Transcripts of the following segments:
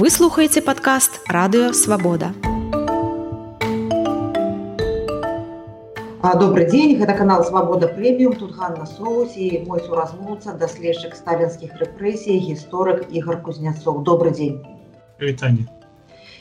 Вы слухаеце падкаст радыё свабода. Добрый дзень гэта канал свабода прэміум тут Ганна соус і мой суразмоўца даследчык сталінскіх рэпрэсій гісторык ігар кузняцоў добрый дзень Вітанне.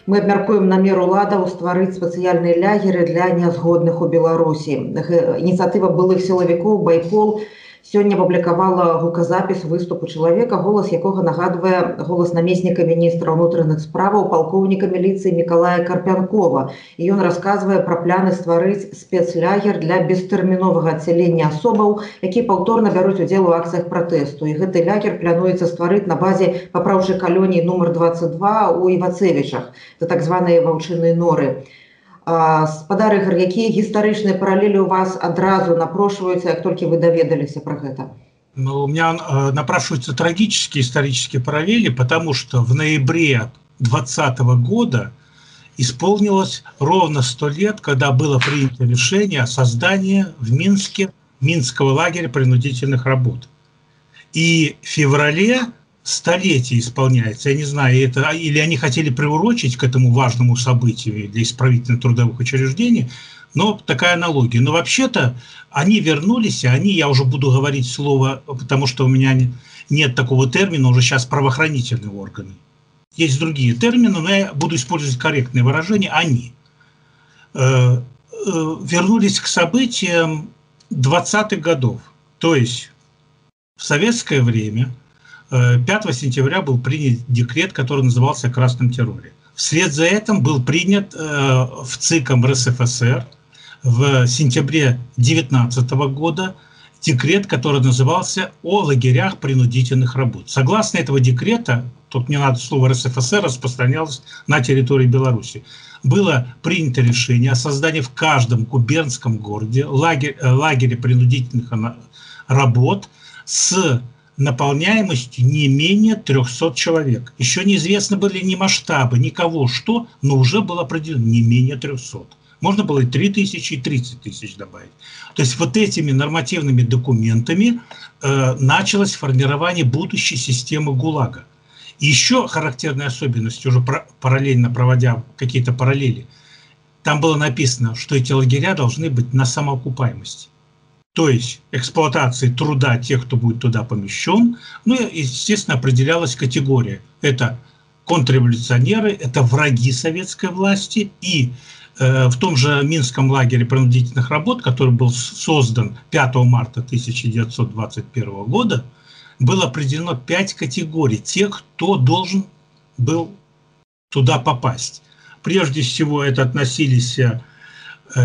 мы абмяркуем намер уладаў стварыць спецыяльныя лягеры для нязгодных у беларусі ініцыятыва былых сілавікоў байпол сёння публікавала гуказапіс выступу чалавека голас якога нагадвае голас намесніка міністра ўнутраных справаў палкоўніка міліцыі Мікалая Карпянкова. І ён расказвае пра пляны стварыць спецлягер для бестэрміновага адсялення асобаў які паўторна бяруць удзел у акцыях пратэсту. І гэты лягер плануецца стварыць на базе папраўчай калоніі нумар 22 у івацевічах это так званыя ваўчыныя норы спадар ігар якія гістарычныя паралелі у вас адразу напрошваюцца як толькі вы даведаліся про гэта Ну, у меня э, напрашиваются трагические исторические параллели, потому что в ноябре 2020 года исполнилось ровно сто лет, когда было принято решение о создании в Минске Минского лагеря принудительных работ. И в феврале столетие исполняется. Я не знаю, это или они хотели приурочить к этому важному событию для исправительно-трудовых учреждений, но такая аналогия. Но вообще-то они вернулись, и они, я уже буду говорить слово, потому что у меня нет такого термина, уже сейчас правоохранительные органы. Есть другие термины, но я буду использовать корректные выражения. Они э, э, вернулись к событиям 20-х годов. То есть в советское время – 5 э, сентября был принят декрет, который назывался о красном терроре. Вслед за этим был принят э, в ЦИКом РСФСР в сентябре 2019 года декрет, который назывался «О лагерях принудительных работ». Согласно этого декрета, тут не надо слово РСФСР, распространялось на территории Беларуси, было принято решение о создании в каждом губернском городе лагеря, э, лагеря принудительных работ с наполняемостью не менее 300 человек. Еще неизвестно были ни масштабы, никого что, но уже было определено не менее 300. Можно было и 3 тысячи, и 30 тысяч добавить. То есть вот этими нормативными документами э, началось формирование будущей системы ГУЛАГа. И еще характерная особенность, уже про, параллельно проводя какие-то параллели, там было написано, что эти лагеря должны быть на самоокупаемости то есть эксплуатации труда тех, кто будет туда помещен. Ну и, естественно, определялась категория. Это контрреволюционеры, это враги советской власти. И э, в том же Минском лагере принудительных работ, который был создан 5 марта 1921 года, было определено пять категорий тех, кто должен был туда попасть. Прежде всего это относились э,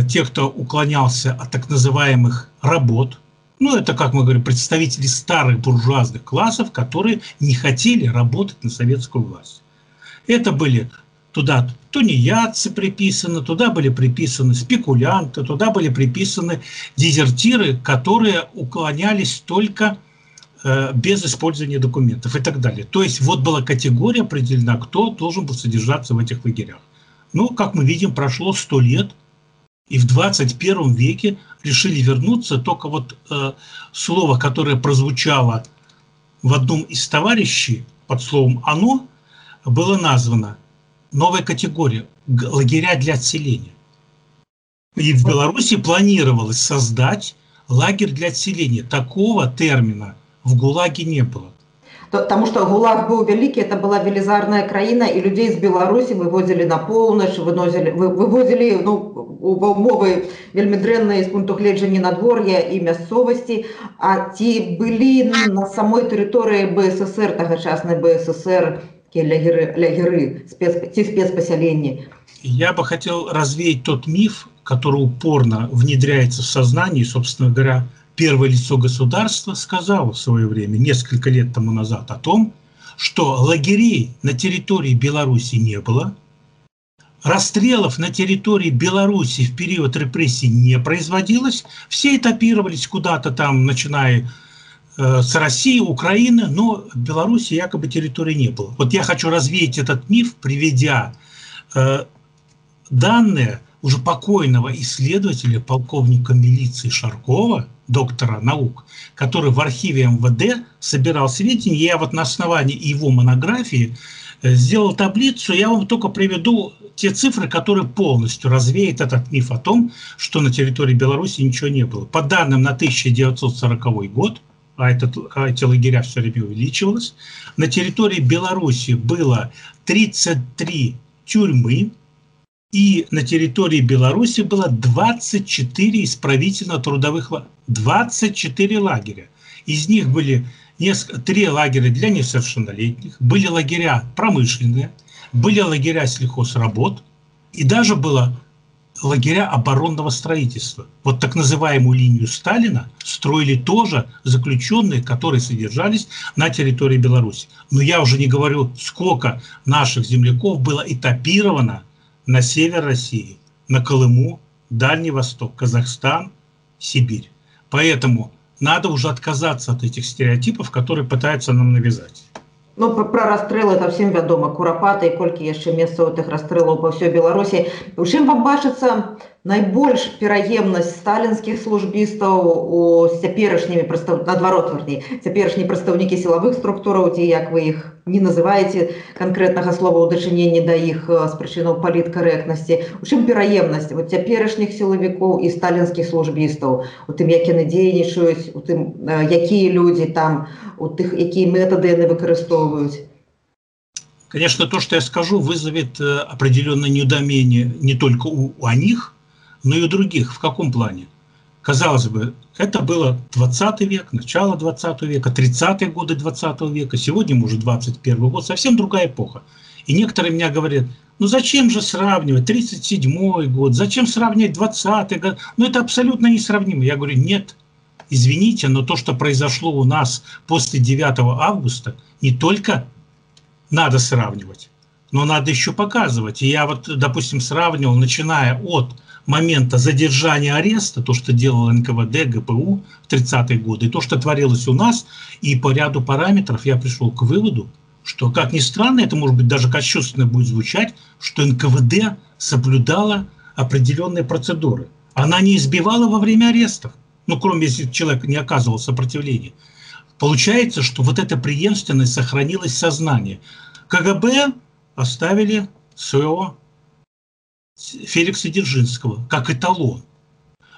тех, кто уклонялся от так называемых работ, ну, это, как мы говорим, представители старых буржуазных классов, которые не хотели работать на советскую власть. Это были туда тунеядцы приписаны, туда были приписаны спекулянты, туда были приписаны дезертиры, которые уклонялись только э, без использования документов и так далее. То есть вот была категория определена, кто должен был содержаться в этих лагерях. Ну, как мы видим, прошло сто лет – и в 21 веке решили вернуться только вот э, слово, которое прозвучало в одном из товарищей под словом «оно», было названо новая категория – лагеря для отселения. И в Беларуси планировалось создать лагерь для отселения. Такого термина в ГУЛАГе не было. Потому что ГУЛАГ был великий, это была велизарная краина, и людей из Беларуси вывозили на полночь, выносили, вывозили ну, умовы вельмі дрэнныя з пункту гледжання надвор'я і мясцовасці А ці былі на самой тэрыторыі БССР тагачаснай БССР лягеры, лягеры спец, ці спецпасяленні Я бы хотел развеять тот миф, который упорно внедряется в сознание, собственно говоря, первое лицо государства сказало в свое время, несколько лет тому назад, о том, что лагерей на территории Беларуси не было, расстрелов на территории Беларуси в период репрессий не производилось, все этапировались куда-то там, начиная э, с России, Украины, но Беларуси якобы территории не было. Вот я хочу развеять этот миф, приведя э, данные уже покойного исследователя, полковника милиции Шаркова – доктора наук, который в архиве МВД собирал сведения. Я вот на основании его монографии э, сделал таблицу. Я вам только приведу те цифры, которые полностью развеют этот миф о том, что на территории Беларуси ничего не было. По данным на 1940 год, а, этот, а эти лагеря все время увеличивалось, на территории Беларуси было 33 тюрьмы, и на территории Беларуси было 24 исправительно-трудовых лагеря. 24 лагеря. Из них были несколько, три лагеря для несовершеннолетних, были лагеря промышленные, были лагеря сельхозработ, и даже было лагеря оборонного строительства. Вот так называемую линию Сталина строили тоже заключенные, которые содержались на территории Беларуси. Но я уже не говорю, сколько наших земляков было этапировано на север России, на Колыму, Дальний Восток, Казахстан, Сибирь. Поэтому надо уже отказаться от этих стереотипов, которые пытаются нам навязать. Ну, про расстрелы это всем вядома курапаты і колькі яшчэ месцаў тых расстрэлаў па ўсёй беларусі у чым вам бачыцца найбольш пераемнасць сталінскіх службістаў у цяперашнімі прастав... наадварот варней цяперашнія прадстаўнікі сілавых структураў ці як вы іх не называеце канкрэтнага слова ў дачыненні да іх з прычынаў паліткарэктнасці у чым пераемнасць вот цяперашніх сілавікоў і сталінскіх службістаў у тым як яны дзейнічаюць у тым якія людзі там у тых якія метады яны выкарыстоўваюць Конечно, то, что я скажу, вызовет определенное недоумение не только у, у них, но и у других. В каком плане? Казалось бы, это было 20 век, начало 20 века, 30-е годы 20 века, сегодня уже 21 год, совсем другая эпоха. И некоторые меня говорят, ну зачем же сравнивать 37 год, зачем сравнивать 20 год, ну это абсолютно несравнимо. Я говорю, нет, извините, но то, что произошло у нас после 9 августа, не только надо сравнивать, но надо еще показывать. И я вот, допустим, сравнивал, начиная от момента задержания ареста, то, что делал НКВД, ГПУ в 30-е годы, и то, что творилось у нас, и по ряду параметров я пришел к выводу, что, как ни странно, это может быть даже кощунственно будет звучать, что НКВД соблюдала определенные процедуры. Она не избивала во время арестов, ну, кроме если человек не оказывал сопротивления. Получается, что вот эта преемственность сохранилась в сознании. КГБ оставили своего Феликса Дзержинского как эталон.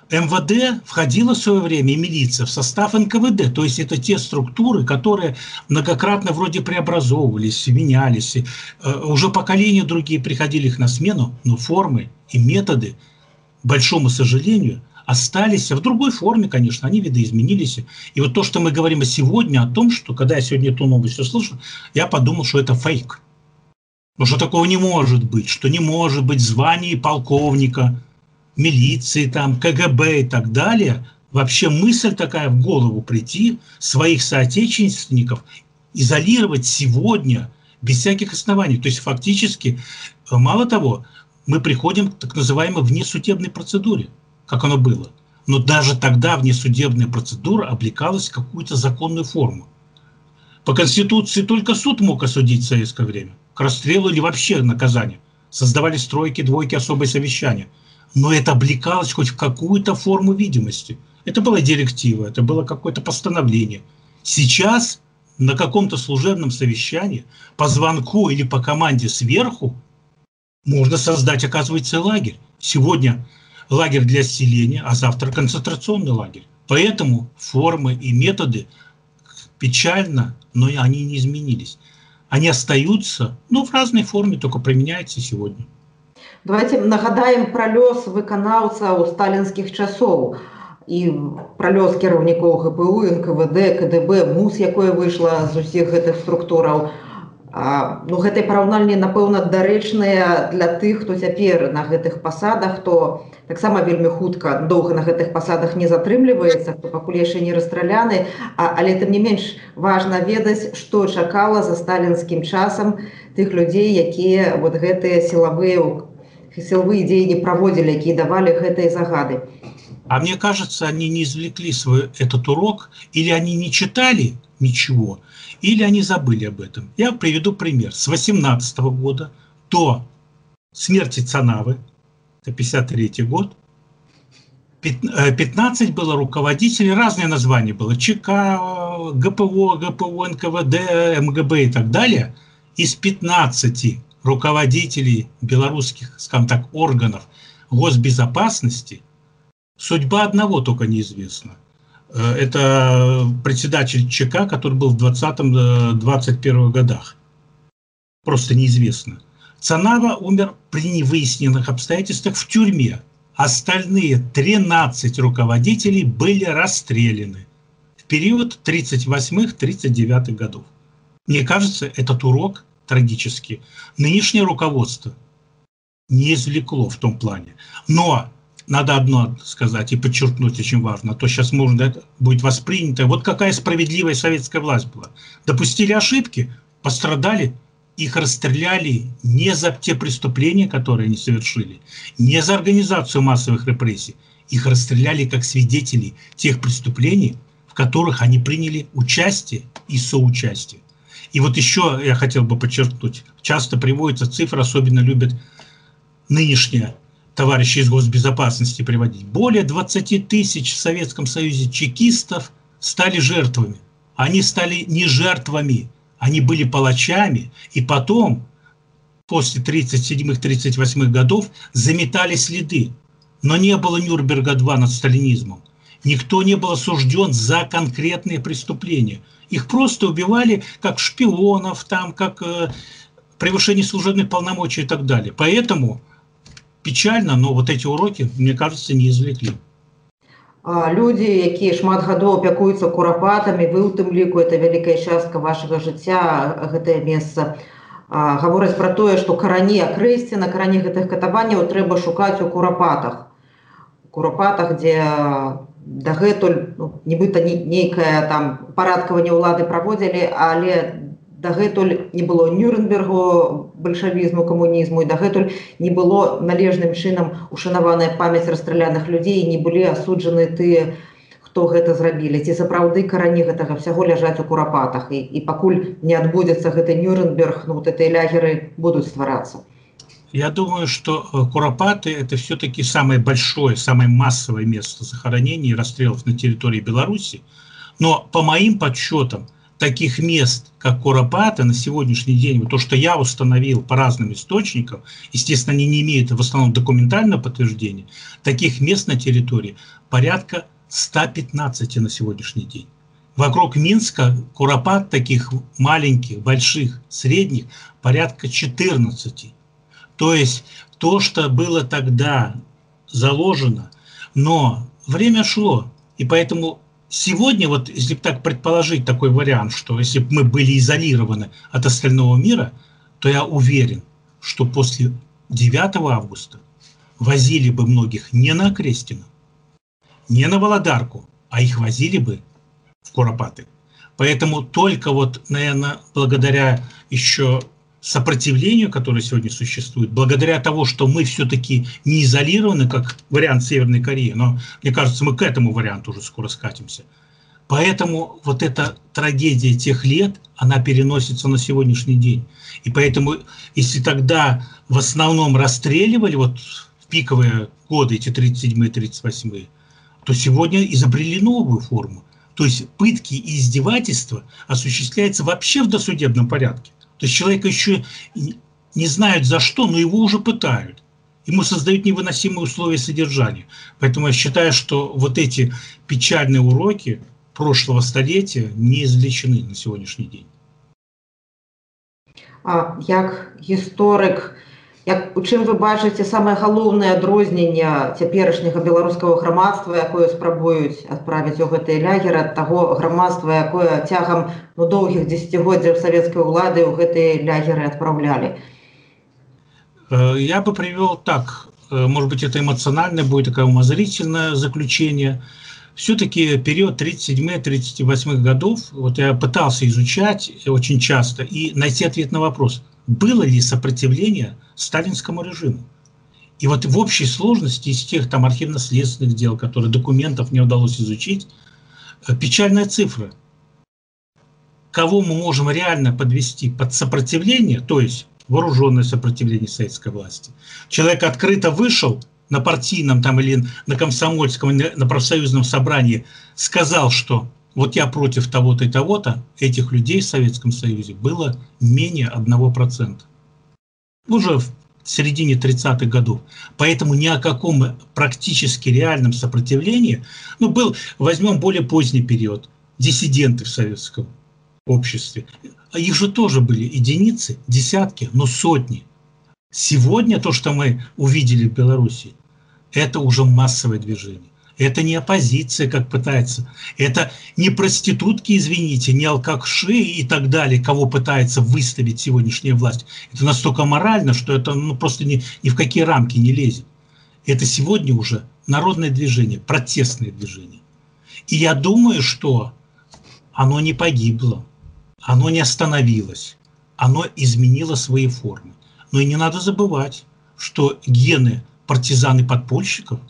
МВД входила в свое время, и милиция, в состав НКВД. То есть это те структуры, которые многократно вроде преобразовывались, менялись. Э, уже поколения другие приходили их на смену, но формы и методы, большому сожалению, остались в другой форме, конечно, они видоизменились. И вот то, что мы говорим сегодня о том, что когда я сегодня эту новость услышал, я подумал, что это фейк. Но что такого не может быть, что не может быть званий полковника, милиции, там, КГБ и так далее. Вообще мысль такая в голову прийти, своих соотечественников изолировать сегодня без всяких оснований. То есть фактически, мало того, мы приходим к так называемой внесудебной процедуре, как оно было. Но даже тогда внесудебная процедура облекалась в какую-то законную форму. По Конституции только суд мог осудить в советское время – к расстрелу или вообще наказанию. Создавали стройки, двойки, особые совещания. Но это облекалось хоть в какую-то форму видимости. Это была директива, это было какое-то постановление. Сейчас на каком-то служебном совещании по звонку или по команде сверху можно создать, оказывается, лагерь. Сегодня лагерь для селения, а завтра концентрационный лагерь. Поэтому формы и методы печально, но они не изменились они остаются, ну, в разной форме, только применяются сегодня. Давайте нагадаем про лёс выканаўцаў сталінскіх часоў і пра лёс кіраўнікоў ГПУ, НКВД, КДБ, МУС, якое выйшла з усіх гэтых структураў. А, ну гэтыя параўнальні напэўна дарэчныя для тых хто цяпер на гэтых пасадах то таксама вельмі хутка доўга на гэтых пасадах не затрымліваецца хто пакуль яшчэ не расстраляны. А, але тым не менш важна ведаць што чакала за сталінскім часам тых людзей якія вот гэтыя сілавыя сілавыя дзеянні праводзілі якія давалі гэтыя загады А мне кажется они не извлекли свой этот урок или они не читали ничего или они забыли об этом. Я приведу пример. С 18 года до смерти Цанавы, это 53 год, 15 было руководителей, разные названия было, ЧК, ГПО, ГПО, НКВД, МГБ и так далее. Из 15 руководителей белорусских, скажем так, органов госбезопасности судьба одного только неизвестна. Э, это председатель ЧК, который был в 20-21 годах. Просто неизвестно. Цанава умер при невыясненных обстоятельствах в тюрьме. Остальные 13 руководителей были расстреляны в период 38-39 годов. Мне кажется, этот урок трагический. Нынешнее руководство не извлекло в том плане. Но надо одно сказать и подчеркнуть очень важно, то сейчас можно это будет воспринято. Вот какая справедливая советская власть была. Допустили ошибки, пострадали – их расстреляли не за те преступления, которые они совершили, не за организацию массовых репрессий. Их расстреляли как свидетелей тех преступлений, в которых они приняли участие и соучастие. И вот еще я хотел бы подчеркнуть, часто приводится цифра, особенно любят нынешние товарищи из госбезопасности приводить. Более 20 тысяч в Советском Союзе чекистов стали жертвами. Они стали не жертвами, они были палачами, и потом, после 37-38 годов, заметали следы. Но не было Нюрнберга-2 над сталинизмом. Никто не был осужден за конкретные преступления. Их просто убивали как шпионов, там, как э, превышение служебных полномочий и так далее. Поэтому печально, но вот эти уроки, мне кажется, не извлекли. людзі якія шмат гадоў апякуюцца курапатамі вы у тым ліку это вялікая частка вашага жыцця гэтае месца гавораць пра тое што карані акрэсці на карані гэтых катаванняў трэба шукаць у курапатах курапатах дзе дагэтуль ну, нібыта нейкая там парадкаванне ўлады праводзілі але дагэтуль не было нюрнбергу бальшавізму камунізму і дагэтуль не было належным чынам ушанаваная памяць расстраляных людзей не былі асуджаны тыя хто гэта зрабілі ці сапраўды карані гэтага всяго ляжаць у курапатах і, і пакуль не адбудзецца гэты нюрнберг ну вот этой лягеры будуць стварацца Я думаю, что э, Куропаты – это все-таки самое большое, самое массовое место захоронений и расстрелов на территории Беларуси. Но по моим подсчетам – таких мест, как Куропата, на сегодняшний день, то, что я установил по разным источникам, естественно, они не имеют в основном документального подтверждения, таких мест на территории порядка 115 на сегодняшний день. Вокруг Минска Куропат таких маленьких, больших, средних порядка 14. То есть то, что было тогда заложено, но время шло, и поэтому Сегодня, вот если так предположить такой вариант, что если бы мы были изолированы от остального мира, то я уверен, что после 9 августа возили бы многих не на Крестину, не на Володарку, а их возили бы в Куропаты. Поэтому только вот, наверное, благодаря еще сопротивлению, которое сегодня существует, благодаря того, что мы все-таки не изолированы, как вариант Северной Кореи, но мне кажется, мы к этому варианту уже скоро скатимся. Поэтому вот эта трагедия тех лет, она переносится на сегодняшний день. И поэтому, если тогда в основном расстреливали, вот в пиковые годы, эти 37-е, 38-е, то сегодня изобрели новую форму. То есть пытки и издевательства осуществляются вообще в досудебном порядке. То есть человека еще не знают за что, но его уже пытают. Ему создают невыносимые условия содержания. Поэтому я считаю, что вот эти печальные уроки прошлого столетия не извлечены на сегодняшний день. А, як гісторык, Як, у чым вы бачыце самае галоўнае адрозненне цяперашняга беларускага грамадства, якое спрабуюць адправіць у гэтыя лягеры ад таго грамадства, якое цягам ну, доўгіх дзесяцігоддзяў савецкай улады ў гэтыя лягеры адпраўлялі. Э, я бы привел так, э, может быть, это эмоциональное будет такое умозрительное заключение. Все-таки период 37-38 годов, вот я пытался изучать очень часто и найти ответ на вопрос – было ли сопротивление сталинскому режиму. И вот в общей сложности из тех там архивно-следственных дел, которые документов не удалось изучить, э, печальная цифра. Кого мы можем реально подвести под сопротивление, то есть вооруженное сопротивление советской власти. Человек открыто вышел на партийном там или на комсомольском, на профсоюзном собрании сказал, что вот я против того-то и того-то, этих людей в Советском Союзе было менее 1%. Уже в середине 30-х годов. Поэтому ни о каком практически реальном сопротивлении, ну, был, возьмем более поздний период, диссиденты в советском обществе. Их же тоже были единицы, десятки, но сотни. Сегодня то, что мы увидели в Беларуси, это уже массовое движение. Это не оппозиция, как пытается. Это не проститутки, извините, не алкаши и так далее, кого пытается выставить сегодняшняя власть. Это настолько морально, что это ну, просто ни, ни в какие рамки не лезет. Это сегодня уже народное движение, протестное движение. И я думаю, что оно не погибло, оно не остановилось, оно изменило свои формы. Но и не надо забывать, что гены партизан и подпольщиков –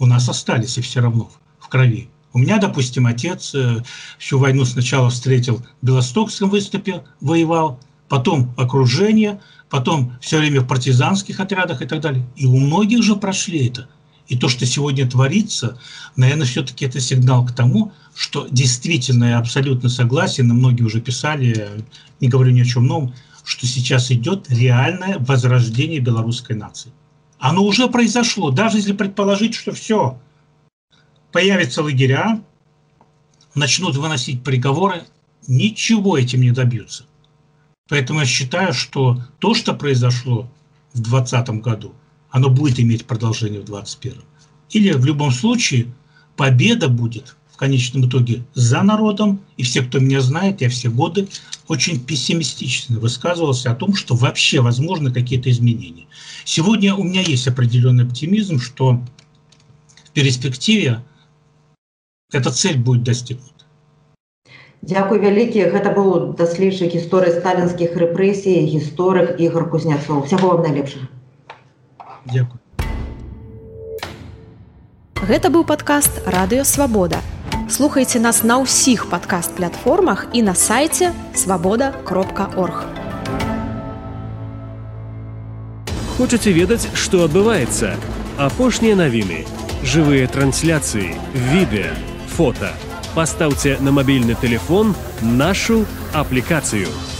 у нас остались и все равно в крови. У меня, допустим, отец э, всю войну сначала встретил в Белостокском выступе, воевал, потом окружение, потом все время в партизанских отрядах и так далее. И у многих же прошли это. И то, что сегодня творится, наверное, все-таки это сигнал к тому, что действительно я абсолютно согласен, и многие уже писали, не говорю ни о чем новом, что сейчас идет реальное возрождение белорусской нации. Оно уже произошло, даже если предположить, что все, появятся лагеря, начнут выносить приговоры, ничего этим не добьются. Поэтому я считаю, что то, что произошло в 2020 году, оно будет иметь продолжение в 2021. Или в любом случае победа будет конечном итоге за народом. И все, кто меня знает, я все годы очень пессимистично высказывался о том, что вообще возможны какие-то изменения. Сегодня у меня есть определенный оптимизм, что в перспективе эта цель будет достигнута. Дякую вялікі гэта быў даследчык гісторыі сталінскіх рэпрэсій гісторык ігор кузняцоў усяго вам найлепшага Дякую Гэта быў падкаст радыёвабода слухайце нас на ўсіх падкаст платформах і на сайце свабода кропка орг Хочаце ведаць што адбываецца апошнія навіны жывыя трансляцыі відэа фото пастаўце на мабільны телефон нашу аплікацыю у